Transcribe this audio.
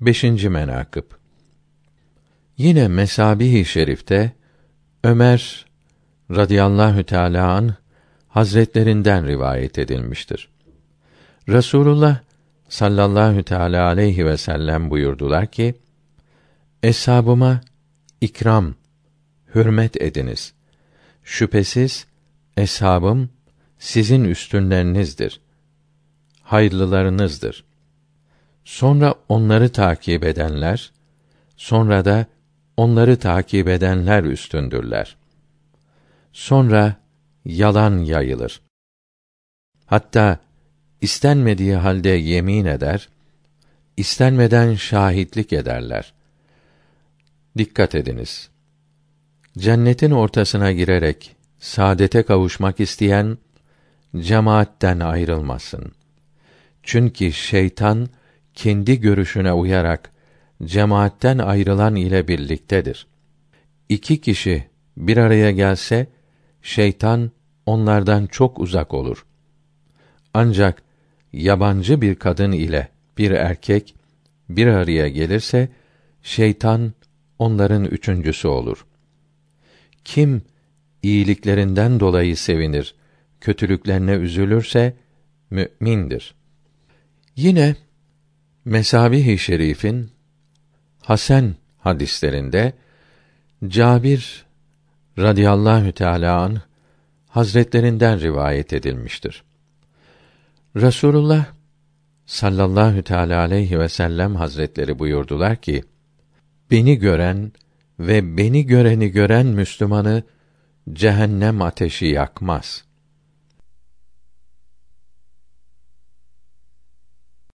5. menakıb Yine Mesabih-i Şerif'te Ömer radıyallahu teala an hazretlerinden rivayet edilmiştir. Resulullah sallallahu teala aleyhi ve sellem buyurdular ki: Eshabıma ikram, hürmet ediniz. Şüphesiz eshabım sizin üstünlerinizdir. Hayırlılarınızdır. Sonra onları takip edenler, sonra da onları takip edenler üstündürler. Sonra yalan yayılır. Hatta istenmediği halde yemin eder, istenmeden şahitlik ederler. Dikkat ediniz. Cennetin ortasına girerek saadete kavuşmak isteyen cemaatten ayrılmasın. Çünkü şeytan kendi görüşüne uyarak cemaatten ayrılan ile birliktedir. İki kişi bir araya gelse şeytan onlardan çok uzak olur. Ancak yabancı bir kadın ile bir erkek bir araya gelirse şeytan onların üçüncüsü olur. Kim iyiliklerinden dolayı sevinir, kötülüklerine üzülürse mü'mindir. Yine Mesabih-i Şerif'in Hasan hadislerinde Cabir radıyallahu teala an hazretlerinden rivayet edilmiştir. Resulullah sallallahu teala aleyhi ve sellem hazretleri buyurdular ki: Beni gören ve beni göreni gören Müslümanı cehennem ateşi yakmaz.